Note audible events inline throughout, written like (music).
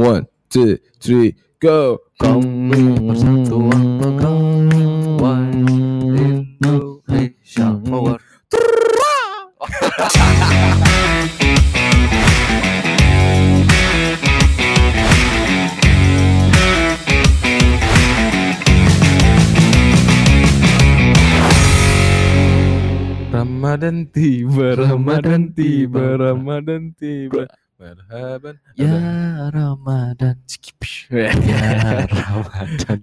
One, two, three, go. Kami persatuan pegawai Indonesia Power. Ramadan tiba, Ramadan tiba, Ramadan tiba. Marhaban. Ya Udah. Ramadan Cikipish. Ya Ramadan.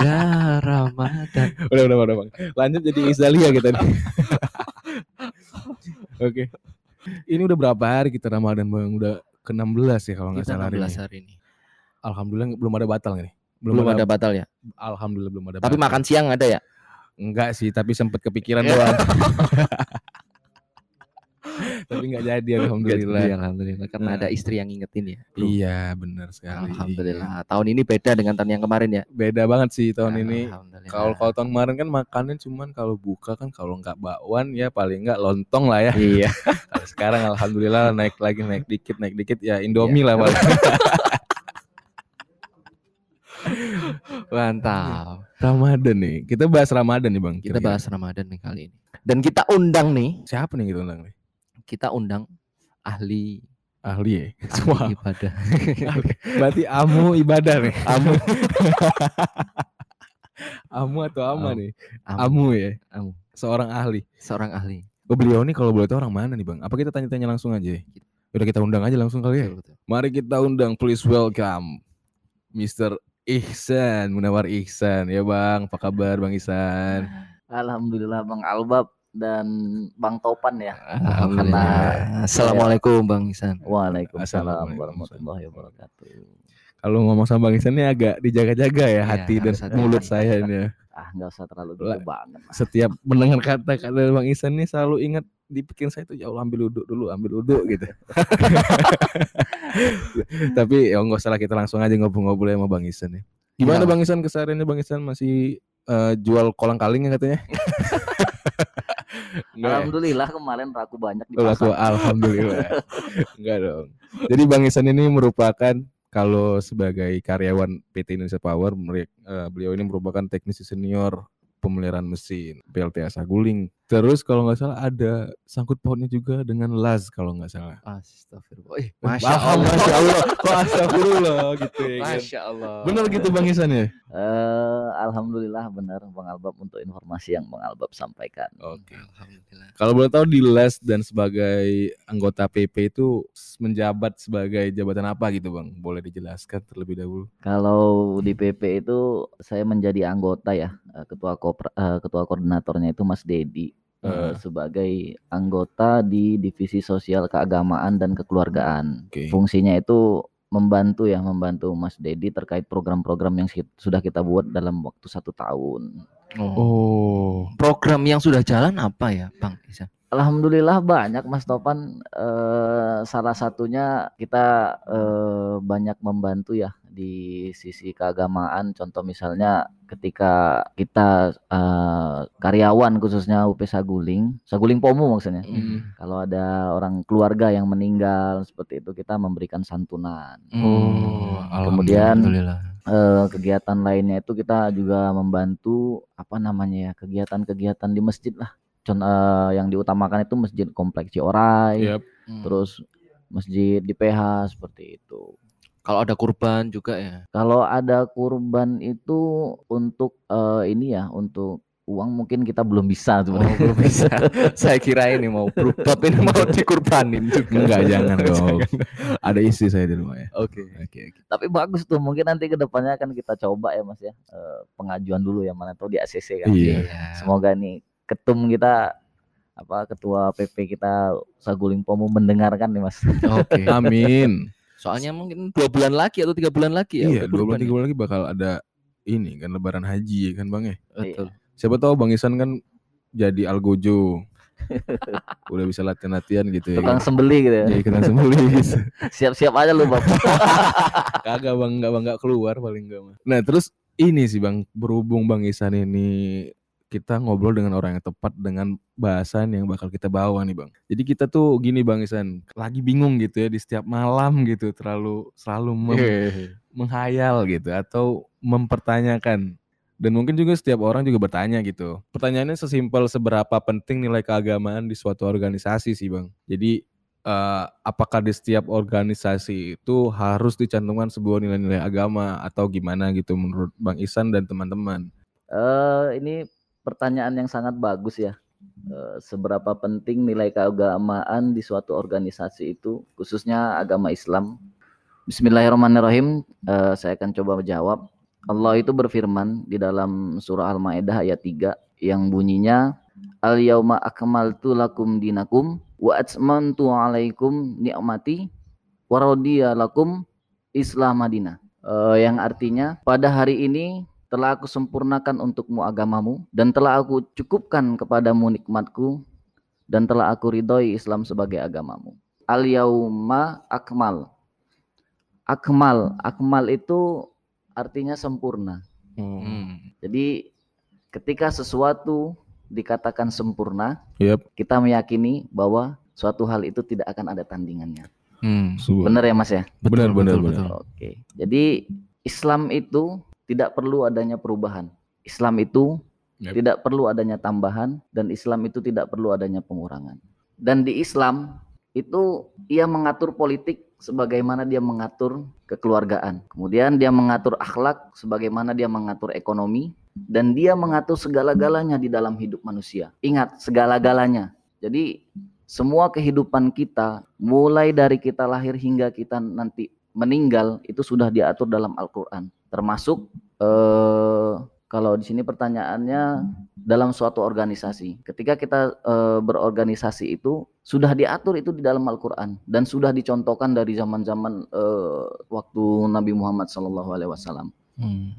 Ya Ramadan udah, udah, udah, Bang. Lanjut jadi Isdalia kita nih. Oke. Ini udah berapa hari kita Ramadan, Bang? Udah ke-16 ya kalau nggak salah hari 16 ini. hari ini Alhamdulillah belum ada batal nih. Belum ada batal ya Alhamdulillah belum ada Tapi batal. makan siang ada ya Enggak sih, tapi sempet kepikiran Ya. doang. (laughs) tapi nggak jadi alhamdulillah. Iya, Alhamdulillah Karena Nah. ada istri yang ngingetin ya bro. Iya, benar sekali. Alhamdulillah Tahun ini beda dengan tahun yang kemarin ya Beda banget sih tahun ini. Alhamdulillah. Kalau kalau tahun kemarin kan makannya cuman kalau buka kan kalau nggak bakwan ya paling nggak lontong lah ya. Iya (laughs) Kalau sekarang alhamdulillah naik lagi naik dikit naik dikit ya Indomie lah paling. (laughs) Mantap Ramadan nih. Kita bahas Ramadan nih, Bang. Kita bahas Ramadan nih kali ini Dan kita undang nih siapa nih kita undang nih? Kita undang ahli Ahli ya. ahli (laughs) Wah, ibadah berarti amu ibadah nih. (laughs) Amu (laughs) Amu atau ama Am- nih? Amu. Amu ya. Amu. Seorang ahli. Seorang ahli Oh, beliau nih kalau boleh tahu orang mana nih, Bang? Apa kita tanya-tanya langsung aja? ya? Udah kita undang aja langsung kali ya. Betul, betul. Mari kita undang, please welcome Mr. Ihsan, Munawar Ihsan. Ya Bang, apa kabar Bang Ihsan? Alhamdulillah Bang Albab dan Bang Topan ya. Alhamdulillah. Assalamualaikum Bang Isan. Waalaikumsalam warahmatullahi wabarakatuh. Kalau ngomong sama Bang Ihsan ini agak dijaga-jaga ya Iya, hati dan mulut saya ini. ya. Ah nggak usah terlalu Lah. gitu banget. lah. Setiap mendengar kata-kata Bang Ihsan ini selalu ingat di pikiran saya itu ya Allah ambil uduk dulu, ambil uduk gitu. (laughs) Tapi ya nggak usah lah kita langsung aja ngobrol-ngobrol sama Bang Ihsan ya. Gimana Iya. Bang Ihsan kesehariannya Bang Ihsan masih eh, jual kolang kaling ya katanya? (laughs) Enggak ya? Alhamdulillah kemarin laku banyak di pasar. alhamdulillah. (laughs) Enggak dong. Jadi Bang Ihsan ini merupakan kalau sebagai karyawan PT Indonesia Power, eh, beliau ini merupakan teknisi senior pemeliharaan mesin PLTA Saguling. Terus kalau nggak salah ada sangkut pautnya juga dengan Laz kalau nggak salah. Astagfirullah. Eh, Masya Masya Allah, Allah. Masya Allah. Kok astagfirullah gitu ya kan? Masya Allah. Bener gitu Bang Ihsan ya? Eh, Alhamdulillah benar Bang Albab untuk informasi yang Bang Albab sampaikan. Oke. Alhamdulillah. Kalau boleh tahu di Les dan sebagai anggota PP itu menjabat sebagai jabatan apa gitu Bang? Boleh dijelaskan terlebih dahulu? Kalau di PP itu saya menjadi anggota ya, eh, ketua kopra- eh, ketua koordinatornya itu Mas Dedi eh, Eh. sebagai anggota di divisi sosial keagamaan dan kekeluargaan. Oke. Fungsinya itu membantu ya, membantu Mas Dedi terkait program-program yang sudah kita buat dalam waktu satu tahun. Oh. Oh, Program yang sudah jalan apa ya, Bang? Alhamdulillah banyak Mas Topan. Eh, salah satunya kita eh, banyak membantu ya di sisi keagamaan. Contoh misalnya ketika kita eh, karyawan khususnya UP Saguling, Saguling Pomu maksudnya. Hmm. Kalau ada orang keluarga yang meninggal seperti itu kita memberikan santunan. Oh, Kemudian Alhamdulillah. Eh, kegiatan lainnya itu kita juga membantu apa namanya ya kegiatan-kegiatan di masjid lah. Contoh yang diutamakan itu masjid kompleks Ciorai, Yap. Hmm. terus masjid di PH seperti itu. kalau ada kurban juga ya. Kalau ada kurban itu untuk eh, ini ya untuk uang mungkin kita belum bisa Oh, sebenarnya. belum bisa. (laughs) Saya kira ini mau berubah ini mau dikurbanin juga. Enggak, (laughs) jangan dong. Ada istri saya di rumah ya. Oke. Oke, oke. Tapi bagus tuh mungkin nanti ke depannya akan kita coba ya Mas ya eh, pengajuan dulu ya mana tahu di ACC kan. Iya. Semoga nih ketum kita apa ketua PP kita Saguling Pomu mendengarkan nih Mas. Oke. (laughs) Amin. Soalnya mungkin dua bulan lagi atau tiga bulan lagi ya. iya, dua bulan tiga ya. bulan lagi bakal ada ini kan lebaran haji kan Bang ya. Betul. Siapa tahu Bang Isan kan jadi algojo. (laughs) Udah bisa latihan-latihan gitu ya. Tukang Kan? sembeli gitu ya. Jadi kena sembeli gitu. (laughs) Siap-siap aja lu Bapak. Kagak Bang, enggak Bang enggak keluar paling enggak mah. Nah, terus ini sih Bang, berhubung Bang Isan ini kita ngobrol dengan orang yang tepat dengan bahasan yang bakal kita bawa nih bang. Jadi kita tuh gini bang Isan, lagi bingung gitu ya di setiap malam gitu terlalu selalu mem- menghayal gitu atau mempertanyakan. Dan mungkin juga setiap orang juga bertanya gitu. Pertanyaannya sesimpel seberapa penting nilai keagamaan di suatu organisasi sih bang. Jadi eh, apakah di setiap organisasi itu harus dicantumkan sebuah nilai-nilai agama atau gimana gitu menurut bang Isan dan teman-teman? Eh, ini pertanyaan yang sangat bagus ya. Eh, seberapa penting nilai keagamaan di suatu organisasi itu, khususnya agama Islam. Bismillahirrahmanirrahim. Eh, saya akan coba menjawab. Allah itu berfirman di dalam surah Al-Maidah ayat 3 yang bunyinya Al yauma akmaltu lakum dinakum wa atmamtu alaikum ni'mati wa lakum Islam Madinah. Eh, yang artinya pada hari ini telah aku sempurnakan untukmu agamamu dan telah aku cukupkan kepadamu nikmatku dan telah aku ridhoi Islam sebagai agamamu. Al yauma akmal. Akmal, akmal itu artinya sempurna. Hmm. Jadi ketika sesuatu dikatakan sempurna, Yep. kita meyakini bahwa suatu hal itu tidak akan ada tandingannya. Hmm. Benar ya Mas ya? Benar, benar, benar. Oke. Jadi Islam itu tidak perlu adanya perubahan. Islam itu Yap. tidak perlu adanya tambahan dan Islam itu tidak perlu adanya pengurangan. Dan di Islam itu ia mengatur politik sebagaimana dia mengatur kekeluargaan. Kemudian dia mengatur akhlak sebagaimana dia mengatur ekonomi dan dia mengatur segala-galanya di dalam hidup manusia. Ingat, segala-galanya. Jadi semua kehidupan kita mulai dari kita lahir hingga kita nanti meninggal itu sudah diatur dalam Al-Qur'an. Termasuk eh kalau di sini pertanyaannya dalam suatu organisasi. Ketika kita eh, berorganisasi itu sudah diatur itu di dalam Al-Qur'an dan sudah dicontohkan dari zaman-zaman eh, waktu Nabi Muhammad SAW. Hmm.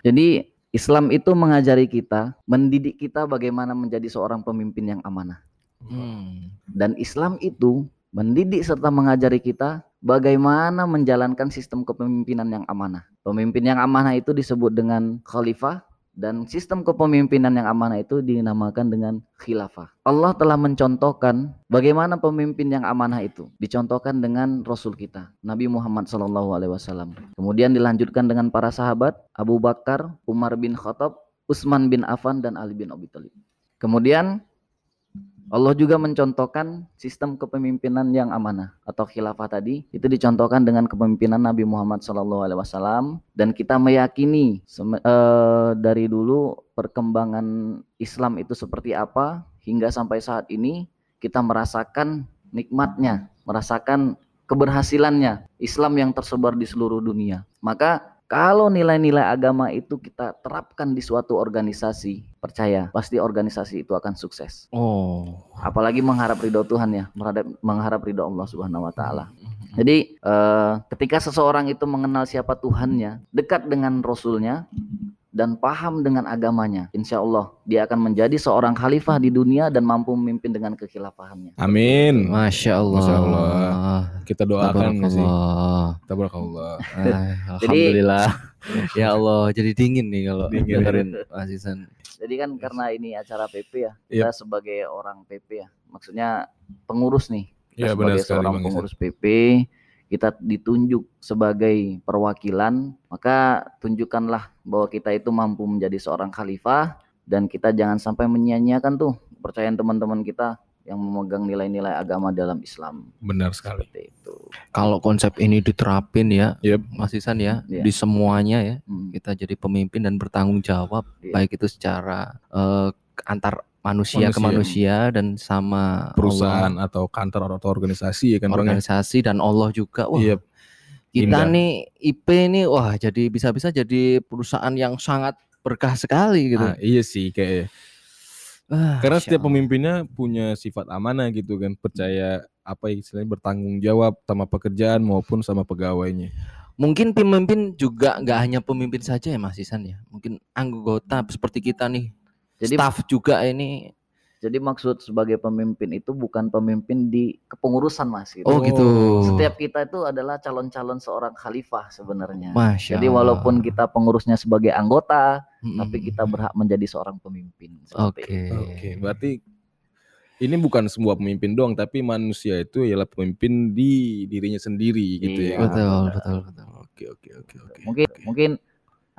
Jadi Islam itu mengajari kita, mendidik kita bagaimana menjadi seorang pemimpin yang amanah. Hmm. Dan Islam itu mendidik serta mengajari kita bagaimana menjalankan sistem kepemimpinan yang amanah. Pemimpin yang amanah itu disebut dengan khalifah dan sistem kepemimpinan yang amanah itu dinamakan dengan khilafah. Allah telah mencontohkan bagaimana pemimpin yang amanah itu. Dicontohkan dengan Rasul kita, Nabi Muhammad SAW. Kemudian dilanjutkan dengan para sahabat, Abu Bakar, Umar bin Khattab, Utsman bin Affan, dan Ali bin Abi Thalib. Kemudian Allah juga mencontohkan sistem kepemimpinan yang amanah atau khilafah tadi. Itu dicontohkan dengan kepemimpinan Nabi Muhammad SAW dan kita meyakini eh, dari dulu perkembangan Islam itu seperti apa. Hingga sampai saat ini kita merasakan nikmatnya, merasakan keberhasilannya Islam yang tersebar di seluruh dunia. Maka kalau nilai-nilai agama itu kita terapkan di suatu organisasi, percaya pasti organisasi itu akan sukses. Oh. Apalagi mengharap ridho Tuhan ya, mengharap, mengharap ridho Allah Subhanahu wa taala. Jadi eh, ketika seseorang itu mengenal siapa Tuhannya, dekat dengan Rasulnya, dan paham dengan agamanya, insya Allah dia akan menjadi seorang khalifah di dunia dan mampu memimpin dengan kekhilafahannya. Amin. Masya Allah. Masya Allah. Kita doakan sih. Tabarakallah. Ah, Alhamdulillah. ya Allah, jadi dingin nih kalau Dingin. dengerin Mas Isan. Jadi kan karena ini acara PP ya, kita sebagai orang PP ya, maksudnya pengurus nih. Iya Kita benar sebagai sekali seorang pengurus PP, kita ditunjuk sebagai perwakilan, maka tunjukkanlah bahwa kita itu mampu menjadi seorang khalifah dan kita jangan sampai menyia-nyiakan tuh kepercayaan teman-teman kita yang memegang nilai-nilai agama dalam Islam. Benar sekali. Seperti itu. Kalau konsep ini diterapin ya, Yep. Mas Isan ya, Iya. di semuanya ya, Hmm, kita jadi pemimpin dan bertanggung jawab, Iya. baik itu secara eh, antar manusia, ke Manusia. dan sama Perusahaan Allah, atau kantor atau organisasi ya kan ya? organisasi dan Allah juga. Wah, Iya. kita indah. nih IP nih, wah jadi bisa-bisa jadi perusahaan yang sangat berkah sekali gitu. Ah, iya sih kayak Ah, karena setiap pemimpinnya punya sifat amanah gitu kan, percaya apa ya istilahnya bertanggung jawab sama pekerjaan maupun sama pegawainya. Mungkin pemimpin juga nggak hanya pemimpin saja ya Mas Isan ya. Mungkin anggota seperti kita nih, Jadi staff juga ini Jadi maksud sebagai pemimpin itu bukan pemimpin di kepengurusan Mas gitu. Oh gitu. Setiap kita itu adalah calon-calon seorang khalifah sebenarnya. Masya Jadi walaupun kita pengurusnya sebagai anggota, Mm-mm. tapi kita berhak menjadi seorang pemimpin. seperti Oke. itu. Oke, berarti ini bukan semua pemimpin doang, tapi manusia itu ialah pemimpin di dirinya sendiri gitu Iya. ya. betul, betul, betul. Oke, oke, oke, oke. Mungkin Oke. mungkin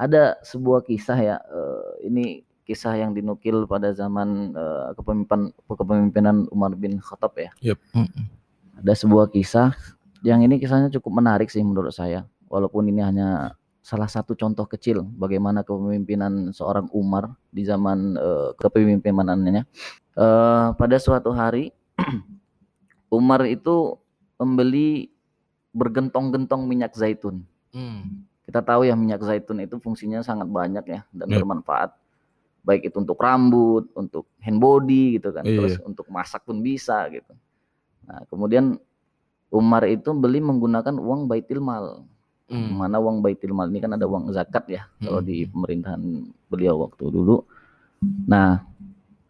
ada sebuah kisah ya. eh, ini kisah yang dinukil pada zaman eh, kepemimpinan kepemimpinan Umar bin Khattab ya. Mm-mm. Ada sebuah kisah yang ini kisahnya cukup menarik sih menurut saya. Walaupun ini hanya salah satu contoh kecil bagaimana kepemimpinan seorang Umar di zaman eh, kepemimpinannya. Eh, pada suatu hari (clears throat) Umar itu membeli bergentong-gentong minyak zaitun. Mm. Kita tahu ya minyak zaitun itu fungsinya sangat banyak ya dan Yep. bermanfaat. Baik itu untuk rambut, untuk hand body gitu kan, Iya. terus untuk masak pun bisa gitu. Nah, kemudian Umar itu beli menggunakan uang baitil mal. Mm. Mana uang baitil mal ini kan ada uang zakat ya kalau Hmm. di pemerintahan beliau waktu dulu. Nah,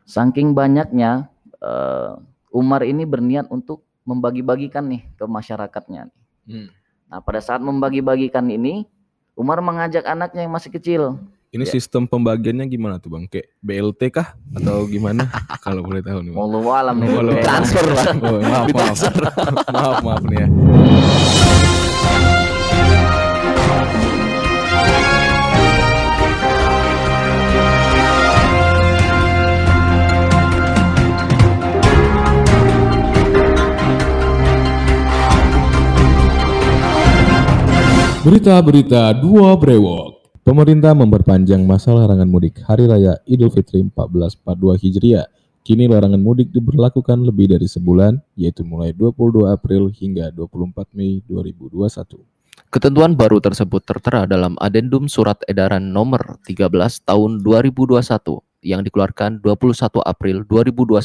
saking banyaknya eh, Umar ini berniat untuk membagi-bagikan nih ke masyarakatnya. Hmm. Nah, pada saat membagi-bagikan ini, Umar mengajak anaknya yang masih kecil. Ini Ya. sistem pembagiannya gimana tuh bang? Kayak BLT kah atau gimana? (laughs) Kalau boleh tahu nih. Bang. Wallahu alam nih. Transfer lah. (laughs) Oh, maaf, maaf. (laughs) maaf, maaf nih ya. Berita-berita dua brewok. Pemerintah memperpanjang masa larangan mudik Hari Raya Idul Fitri 1442 Hijriah. Kini larangan mudik diberlakukan lebih dari sebulan, yaitu mulai 22 April hingga 24 Mei 2021. Ketentuan baru tersebut tertera dalam Adendum Surat Edaran Nomor 13 Tahun 2021 yang dikeluarkan 21 April 2021.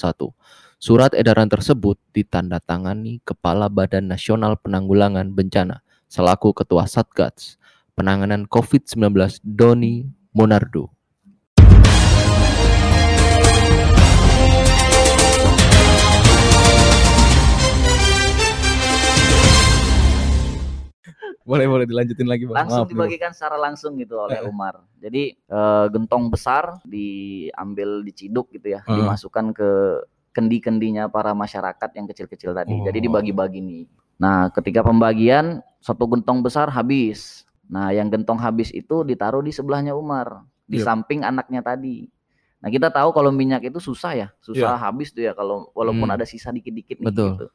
Surat edaran tersebut ditandatangani Kepala Badan Nasional Penanggulangan Bencana selaku Ketua Satgas Penanganan COVID-19 Doni Monardo. Boleh boleh dilanjutin lagi bang. Langsung Maaf dibagikan secara langsung gitu oleh Umar. Jadi eh, gentong besar diambil diciduk gitu ya, Heeh. dimasukkan ke kendi-kendinya para masyarakat yang kecil-kecil tadi. Jadi Oh. dibagi-bagi nih. Nah, ketika pembagian satu gentong besar habis. Nah, yang gentong habis itu ditaruh di sebelahnya Umar, di Yep. samping anaknya tadi. Nah, kita tahu kalau minyak itu susah ya, susah Iya. habis tuh ya kalau walaupun Hmm. ada sisa dikit-dikit nih Betul. gitu.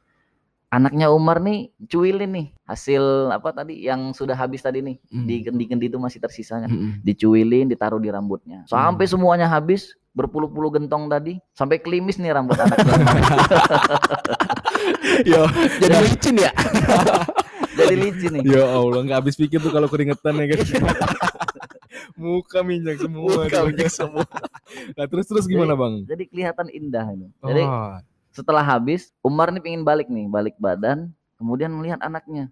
Anaknya Umar nih cuilin nih hasil apa tadi yang sudah habis tadi nih Hmm. di kendi-kendi itu masih tersisanya Mm-mm. dicuilin ditaruh di rambutnya sampai semuanya habis berpuluh-puluh gentong tadi sampai klimis nih rambut anaknya (laughs) (laughs) Yo, Jadi licin ya? (laughs) jadi licin nih ya Allah nggak habis pikir tuh kalau keringetan ya kan. (laughs) Muka minyak semua. Muka minyak semua. Nah terus terus gimana bang? jadi kelihatan indah ini jadi Oh, setelah habis Umar nih pingin balik nih balik badan kemudian melihat anaknya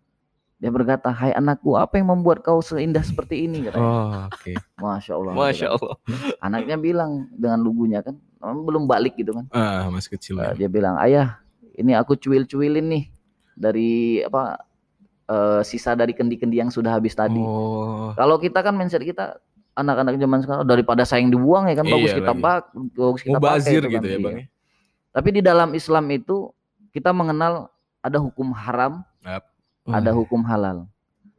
dia berkata hai anakku apa yang membuat kau seindah seperti ini katanya oh, oke. masya Allah Masya Allah. anaknya bilang dengan lugunya kan "Kamu belum balik gitu kan Ah masih kecil Uh, ya. dia bilang ayah ini aku cuil-cuilin nih dari apa eh, sisa dari kendi-kendi yang sudah habis tadi Oh, kalau kita kan mindset kita anak-anak zaman sekarang daripada sayang dibuang ya kan bagus Iya kita lagi. bak bagus kita pakai mubazir itu gitu kan. ya Iya. bang. ya? tapi di dalam Islam itu kita mengenal ada hukum haram ada hukum halal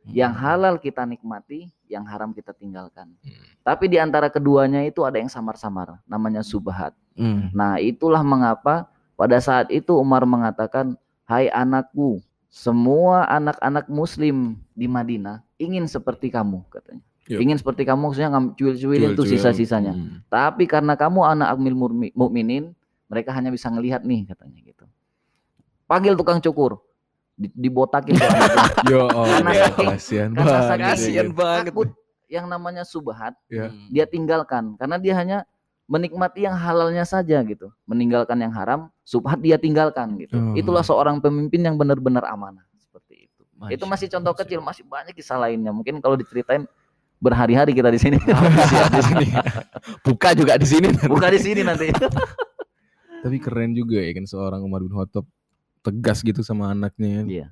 yang halal kita nikmati yang haram kita tinggalkan Hmm. tapi di antara keduanya itu ada yang samar-samar namanya subhat Mm. Nah, itulah mengapa pada saat itu Umar mengatakan, "Hai anakku, semua anak-anak muslim di Madinah ingin seperti kamu," katanya. Yuk. Ingin seperti kamu maksudnya ngam- cuil-cuilin tuh sisa-sisanya. Hmm. Tapi karena kamu anak amil murmi- mukminin, mereka hanya bisa ngelihat nih katanya gitu. Panggil tukang cukur. Di- Dibotakin. (laughs) Yo, oh, Karena ya, saking- kasihan karena banget. saking- gitu. banget. Takut yang namanya subhat. Mm. dia tinggalkan karena dia hanya menikmati yang halalnya saja gitu meninggalkan yang haram subhat dia tinggalkan gitu Oh. itulah seorang pemimpin yang benar-benar amanah seperti itu Masya itu masih contoh Masya kecil masih banyak kisah lainnya mungkin kalau diceritain berhari-hari kita di sini (laughs) Habis ya di sini. Buka juga di sini. buka di sini nanti (laughs) Tapi keren juga ya kan seorang Umar bin Khattab tegas gitu sama anaknya. Iya.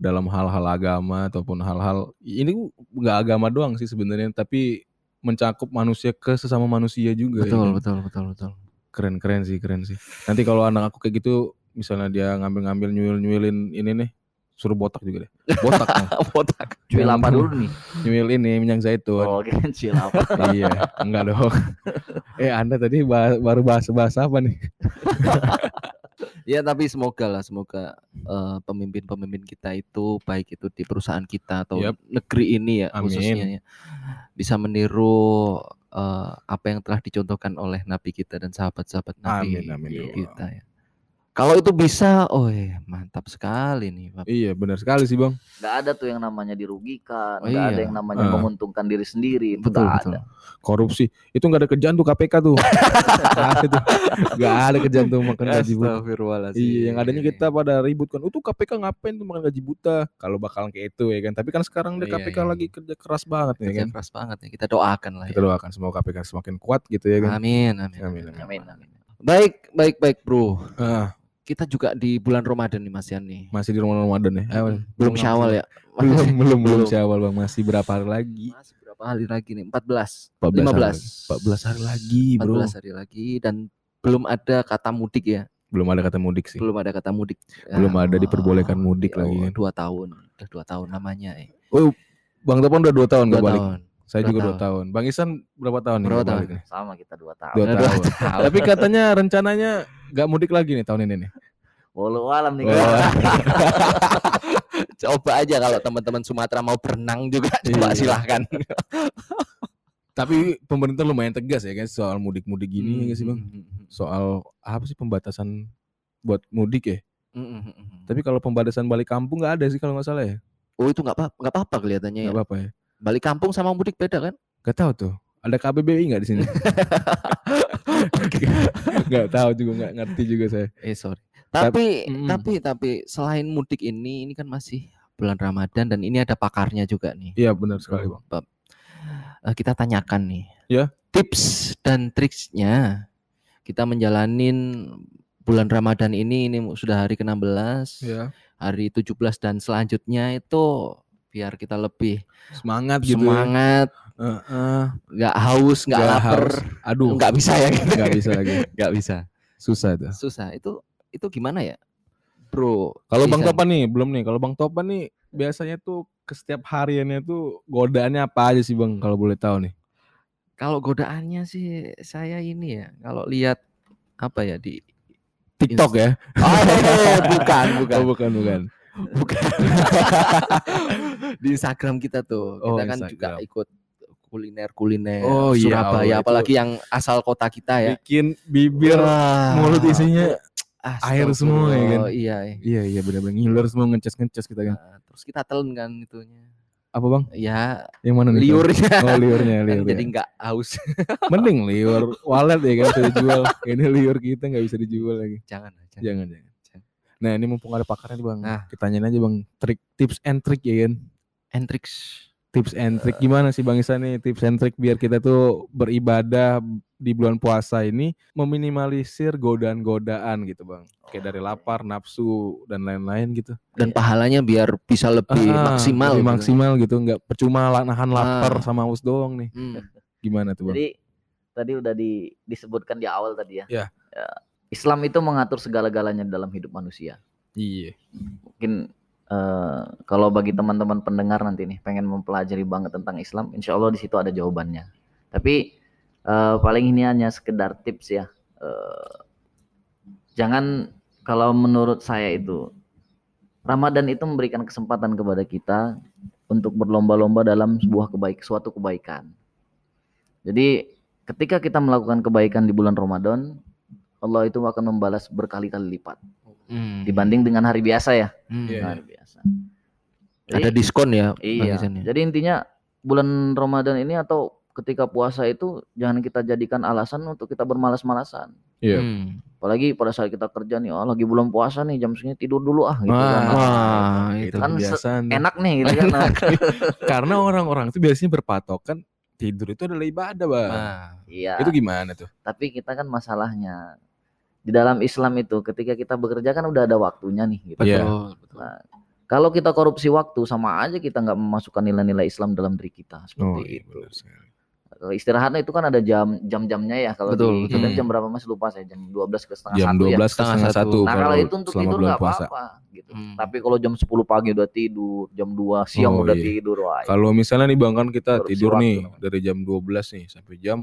Dalam hal-hal agama ataupun hal-hal ini nggak agama doang sih sebenarnya, tapi mencakup manusia ke sesama manusia juga. ya Betul, kan? betul, betul, betul. Keren keren sih, keren sih. Nanti kalau anak aku kayak gitu, misalnya dia ngambil-ngambil nyuil-nyuilin ini nih, suruh botak juga deh. Botak. (laughs) Botak. Cuil apa dulu nih? nyuil ini minyak zaitun. Oh, kira cuil apa? (laughs) iya, enggak dong. (laughs) eh Anda tadi bahas- baru bahas bahas apa nih? Ya tapi semoga lah, semoga eh, pemimpin-pemimpin kita itu baik itu di perusahaan kita atau Yap. negeri ini ya Amin. khususnya ya, bisa meniru eh, apa yang telah dicontohkan oleh Nabi kita dan sahabat-sahabat Nabi Amin, amin, ya kita ya. Kalau itu bisa, oh ya mantap sekali nih. Bapak. Iya, benar sekali sih, Bang. Nggak ada tuh yang namanya dirugikan, Oh, ada iya. yang namanya Ah. menguntungkan diri sendiri, itu Betul, betul. ada. Korupsi itu enggak ada kerjaan tuh KPK tuh. Nggak ada tuh. Nggak ada kerjaan tuh makan gaji buta. Iya, yang adanya kita pada ribut kan. Oh, tuh KPK ngapain tuh makan gaji buta? Kalau bakalan kayak itu ya kan. Tapi kan sekarang deh Iya, KPK iya. lagi kerja keras banget ya kerja kan. keras banget ya. Kita doakan lah Kita ya. doakan semoga KPK semakin kuat gitu ya kan. Amin, amin, Amin, amin. Amin, amin. Baik, baik, baik, Bro. Ah, Kita juga di bulan Ramadan nih Mas Yan nih. masih di rumah Ramadan ya. Eh, belum Syawal ya. (laughs) Belum, belum, belum Belum. Syawal Bang. Masih berapa hari lagi? Masih berapa hari lagi nih? 14. 14 hari 15. 14 hari lagi, Bro. 14 hari lagi dan belum ada kata mudik ya. Belum ada kata mudik sih. Belum ada kata mudik. Belum ada wah, diperbolehkan mudik ya lagi Allah, kan. Dua tahun. Udah dua tahun namanya ya. Bang Topon udah 2 tahun Dua gak balik. tahun. Saya Dua juga 2 tahun. tahun. Bang Isan berapa tahun nih Berapa nggak tahun? nih? Sama kita dua tahun. Dua dua tahun. tahun. Tapi katanya rencananya gak mudik lagi nih tahun ini nih. Walau alam nih. Oh. (laughs) Kak. Coba aja kalau teman-teman Sumatera mau berenang juga coba Iya. silahkan. (laughs) Tapi pemerintah lumayan tegas ya kan soal mudik-mudik gini ya nggak sih Bang. Hmm, Soal apa sih pembatasan buat mudik ya? hmm, hmm, hmm. Tapi kalau pembatasan balik kampung nggak ada sih kalau nggak salah ya. Oh itu nggak apa nggak apa-apa kelihatannya ya. Nggak apa-apa ya. Balik kampung sama mudik beda kan? Gak tahu tuh. Ada KBBI nggak di sini? (laughs) Nggak tahu juga nggak ngerti juga saya. Eh sorry. Tap- Tapi Mm-mm. tapi tapi selain mudik ini ini kan masih bulan Ramadan dan ini ada pakarnya juga nih. Iya benar sekali bang. Bab. Eh, kita tanyakan nih. Ya. Tips dan triksnya kita menjalanin bulan Ramadan ini ini sudah hari ke-16, Iya. hari 17 dan selanjutnya itu biar kita lebih Semangat gitu. semangat, Heeh. nggak haus, nggak lapar, haus. Aduh. nggak bisa ya, Nggak bisa lagi. nggak bisa. Susah tuh. Susah. Itu itu gimana ya, Bro? Kalau Bang? Topan nih belum nih. Kalau Bang Topan nih biasanya tuh ke setiap hariannya tuh godaannya apa aja sih Bang kalau boleh tahu nih? Kalau godaannya sih saya ini ya, kalau lihat apa ya di TikTok ya? (laughs) Oh, bukan, bukan. Oh, bukan bukan. (laughs) Bukan. Di Instagram kita tuh. Oh, kita kan juga Instagram. ikut kuliner-kuliner Oh, iya, Surabaya, Allah, itu- apalagi yang asal kota kita ya. Bikin bibir Wah. mulut isinya air semua ya kan? Astagfirullah, Iya. iya. Iya iya benar-benar ngiler semua ngeces-ngeces kita kan. Nah, terus kita telan kan itunya. Apa Bang? Ya, Yang mana nih? Liurnya. Oh liurnya (laughs) Kan liur. jadi ya. nggak haus. (laughs) Mending liur walet ya kan bisa dijual. Ini liur kita nggak bisa dijual lagi. Jangan, jangan. Jangan jangan. Jangan. Nah ini mumpung ada pakarnya nih bang. Nah. Kita tanyain aja bang. Trik tips and trick ya kan. And tricks. Tips and trick gimana sih bang Isan nih tips and trick biar kita tuh beribadah di bulan puasa ini meminimalisir godaan-godaan gitu bang. Kayak dari lapar, nafsu dan lain-lain gitu. Dan pahalanya biar bisa lebih Ah, maksimal. lebih gitu. maksimal gitu. Nggak percuma lah nahan lapar Ah. sama haus doang nih. Hmm. Gimana tuh bang? Jadi tadi udah di, disebutkan di awal tadi ya. Ya. Ya, Islam itu mengatur segala-galanya dalam hidup manusia. Iya. Mungkin eh, kalau bagi teman-teman pendengar nanti nih pengen mempelajari banget tentang Islam, insya Allah di situ ada jawabannya. Tapi eh, paling ini hanya sekedar tips ya. Eh, jangan kalau menurut saya itu Ramadan itu memberikan kesempatan kepada kita untuk berlomba-lomba dalam sebuah kebaik suatu kebaikan. Jadi ketika kita melakukan kebaikan di bulan Ramadan, Allah itu akan membalas berkali-kali lipat Hmm. dibanding dengan hari biasa ya. Hmm. Iya, Hari biasa. Ada Jadi, diskon ya, iya. Ya? Jadi intinya bulan Ramadan ini atau ketika puasa itu jangan kita jadikan alasan untuk kita bermalas-malasan. Iya. Hmm. Apalagi pada saat kita kerja nih, oh lagi bulan puasa nih jam segini tidur dulu ah gitu Wah, kan. Wah, itu. Kan tuh. Enak nih gitu kan. Nah, (laughs) Karena orang-orang itu biasanya berpatokan tidur itu adalah ibadah, Bang. Nah, iya. Itu gimana tuh? Tapi kita kan masalahnya di dalam Islam itu ketika kita bekerja kan udah ada waktunya nih gitu. Iya. Betul, betul. Nah, kalau kita korupsi waktu sama aja kita nggak memasukkan nilai-nilai Islam dalam diri kita seperti Oh iya itu. istirahatnya itu kan ada jam jam-jamnya ya kalau Betul, di betul. jam berapa Mas lupa saya jam 12 ke setengah Jam satu 12 ya. ke Setengah satu. Nah kalau itu untuk tidur nggak apa-apa gitu. Hmm. Tapi kalau jam 10 pagi udah tidur, jam 2 siang Oh, udah iya. tidur, wah. Kalau misalnya nih Bang kan kita Korupsi tidur waktu nih namanya. dari jam 12 nih sampai jam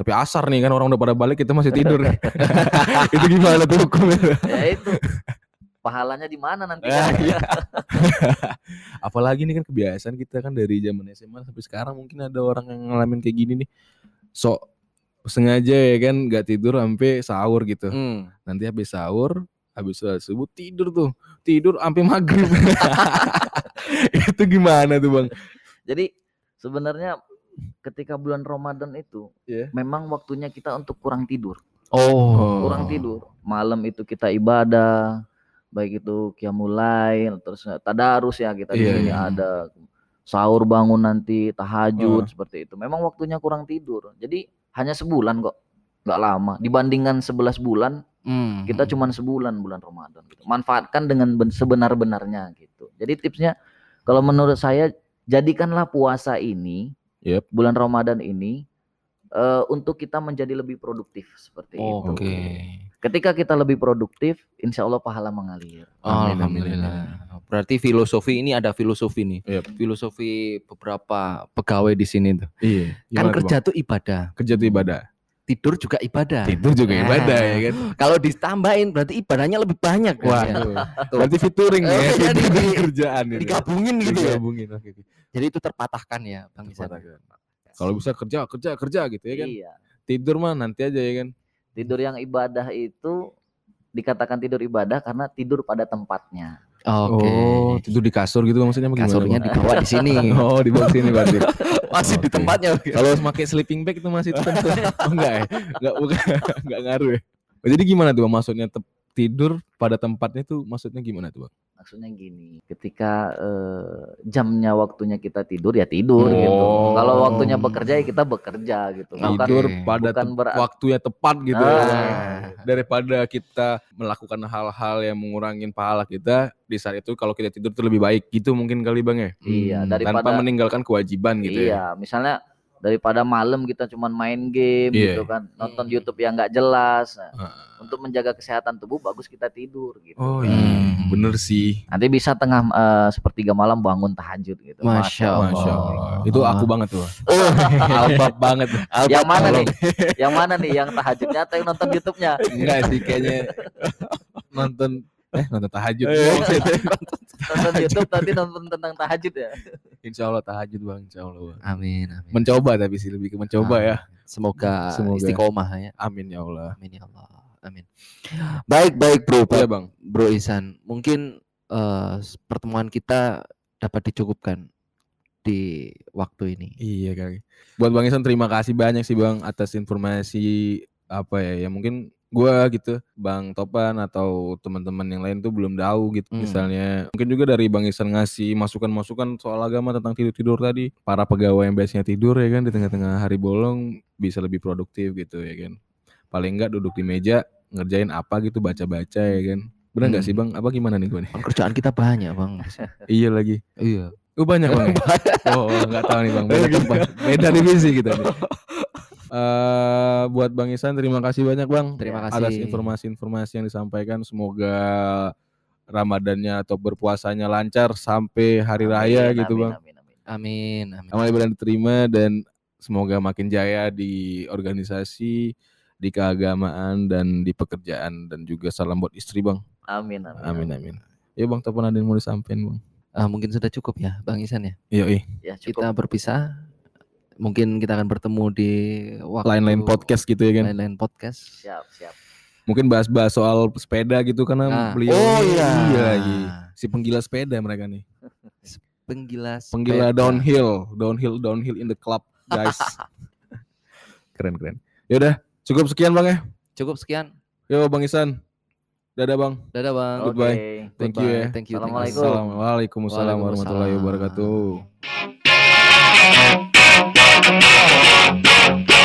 sampai asar nih kan orang udah pada balik kita masih tidur. (laughs) (laughs) itu gimana tuh hukumnya? ya itu pahalanya di mana nanti kan? (laughs) iya. Apalagi nih kan kebiasaan kita kan dari zaman SMA sampai sekarang mungkin ada orang yang ngalamin kayak gini nih. Sok sengaja ya kan nggak tidur sampai sahur gitu. Hmm. Nanti habis sahur, habis subuh tidur tuh. Tidur sampai maghrib. itu gimana tuh, Bang? Jadi sebenarnya ketika bulan Ramadan itu Iya. memang waktunya kita untuk kurang tidur. Oh. kurang tidur. Malam itu kita ibadah, baik itu qiyamul lail, terus tadarus ya kita di Iya, sini iya. ada sahur bangun nanti tahajud Oh. seperti itu. Memang waktunya kurang tidur. Jadi hanya sebulan kok. nggak lama dibandingkan 11 bulan Hmm. kita cuman sebulan bulan Ramadan gitu. Manfaatkan dengan ben- sebenar-benarnya gitu. Jadi tipsnya kalau menurut saya jadikanlah puasa ini Yep. bulan Ramadan ini eh, untuk kita menjadi lebih produktif seperti itu. Oke. Ketika kita lebih produktif, insya Allah pahala mengalir. Amin, amin, Alhamdulillah. Berarti filosofi ini ada filosofi nih. Yep. Filosofi beberapa pegawai di sini tuh. Iya. Kan kerja Bang? tuh ibadah, kerja tuh ibadah. tidur juga ibadah. Tidur juga Nah. ibadah ya kan. Kalau ditambahin berarti ibadahnya lebih banyak. kan, Wah, ya. berarti featuring ya, Oh, tidur dan di- kerjaan ini. Digabungin gitu ya. Digabungin, oke, oke. Jadi itu terpatahkan ya, Bang Isan. Terpatahkan. Kalau bisa kerja, kerja, kerja gitu ya kan. Iya. Tidur mah nanti aja ya kan. Tidur yang ibadah itu dikatakan tidur ibadah karena tidur pada tempatnya. Oke. Oh, tidur di kasur gitu maksudnya apa gimana? Kasurnya Bang? dibawa di sini. (laughs) Oh, di bawah sini berarti. (laughs) Masih di Oke. tempatnya. Kalau pakai sleeping bag itu masih tetap tuh. (laughs) Oh, enggak ya? Enggak bukan enggak ngaruh ya. Oh, jadi gimana tuh maksudnya tidur pada tempatnya tuh maksudnya gimana tuh Bang? Maksudnya gini, ketika eh, jamnya waktunya kita tidur ya tidur gitu. Oh. Kalau waktunya bekerja ya kita bekerja gitu. Bukan Tidur pada bukan berat- waktunya tepat gitu ya. Ah. Daripada kita melakukan hal-hal yang mengurangi pahala kita di saat itu kalau kita tidur tuh lebih baik gitu mungkin kali Bang ya. Iya, Tanpa daripada meninggalkan kewajiban gitu ya. iya, misalnya daripada malam kita cuman main game Iya. gitu kan, nonton Hmm. YouTube yang nggak jelas. Nah, Heeh. untuk menjaga kesehatan tubuh bagus kita tidur gitu. Oh Hmm. iya, bener sih. Nanti bisa tengah eh, sepertiga malam bangun tahajud gitu. Masya Allah. Masya Allah. Itu aku banget tuh. (laughs) Oh. Albab banget. Yang mana nih? Yang mana nih? Yang tahajudnya atau yang nonton YouTube-nya? Enggak sih kayaknya (laughs) nonton eh nonton tahajud. (laughs) Nonton YouTube nanti nonton tentang tahajud ya. Insya Allah tahajud bang, Insya Allah. Bang. Amin, amin. Mencoba tapi sih lebih ke mencoba ya. Semoga, Semoga. istiqomah ya. Amin ya Allah. Amin ya Allah. Amin. Baik, baik Bro. Iya bang. Bro Isan, mungkin eh, pertemuan kita dapat dicukupkan di waktu ini. Iya kali. Buat Bang Isan terima kasih banyak sih Bang atas informasi apa ya ya mungkin gua gitu Bang Topan atau teman-teman yang lain tuh belum tahu gitu Hmm. misalnya mungkin juga dari Bang Isan ngasih masukan-masukan soal agama tentang tidur-tidur tadi para pegawai yang biasanya tidur ya kan di tengah-tengah hari bolong bisa lebih produktif gitu ya kan paling enggak duduk di meja ngerjain apa gitu baca-baca ya kan bener nggak Hmm. sih Bang apa gimana nih gua nih Kan kerjaan kita banyak, Bang. (laughs) iya lagi iya. Oh banyak bang. ya? (laughs) oh nggak tahu nih bang. Beda tempat, beda divisi kita nih. (laughs) Eh, buat Bang Isan terima kasih banyak bang Terima atas kasih. informasi-informasi yang disampaikan. Semoga Ramadannya atau berpuasanya lancar sampai hari raya Amin, gitu amin, bang. amin, amin. Amin, amin. Amal ibadah diterima dan semoga makin jaya di organisasi, di keagamaan dan di pekerjaan dan juga salam buat istri bang. Amin, amin. Amin amin. Ya bang, ada yang mau disampaikan bang? Ah, mungkin sudah cukup ya, Bang Isan ya. Iya, iya. Ya, cukup. Kita berpisah. Mungkin kita akan bertemu di waktu Lain-lain podcast gitu ya kan? Lain-lain podcast. Siap, siap. mungkin bahas-bahas soal sepeda gitu karena Nah, beliau oh ini- iya. lagi si penggila sepeda mereka nih (laughs) Penggila penggila sepeda. downhill downhill downhill in the club guys (laughs) keren keren yaudah cukup sekian bang ya Cukup sekian. yo bang Isan dadah bang Dadah, Bang. Oke. Goodbye. thank you ya Goodbye. Thank you. thank you. Assalamualaikum. Assalamualaikum warahmatullahi Waalaikumsalam. Wabarakatuh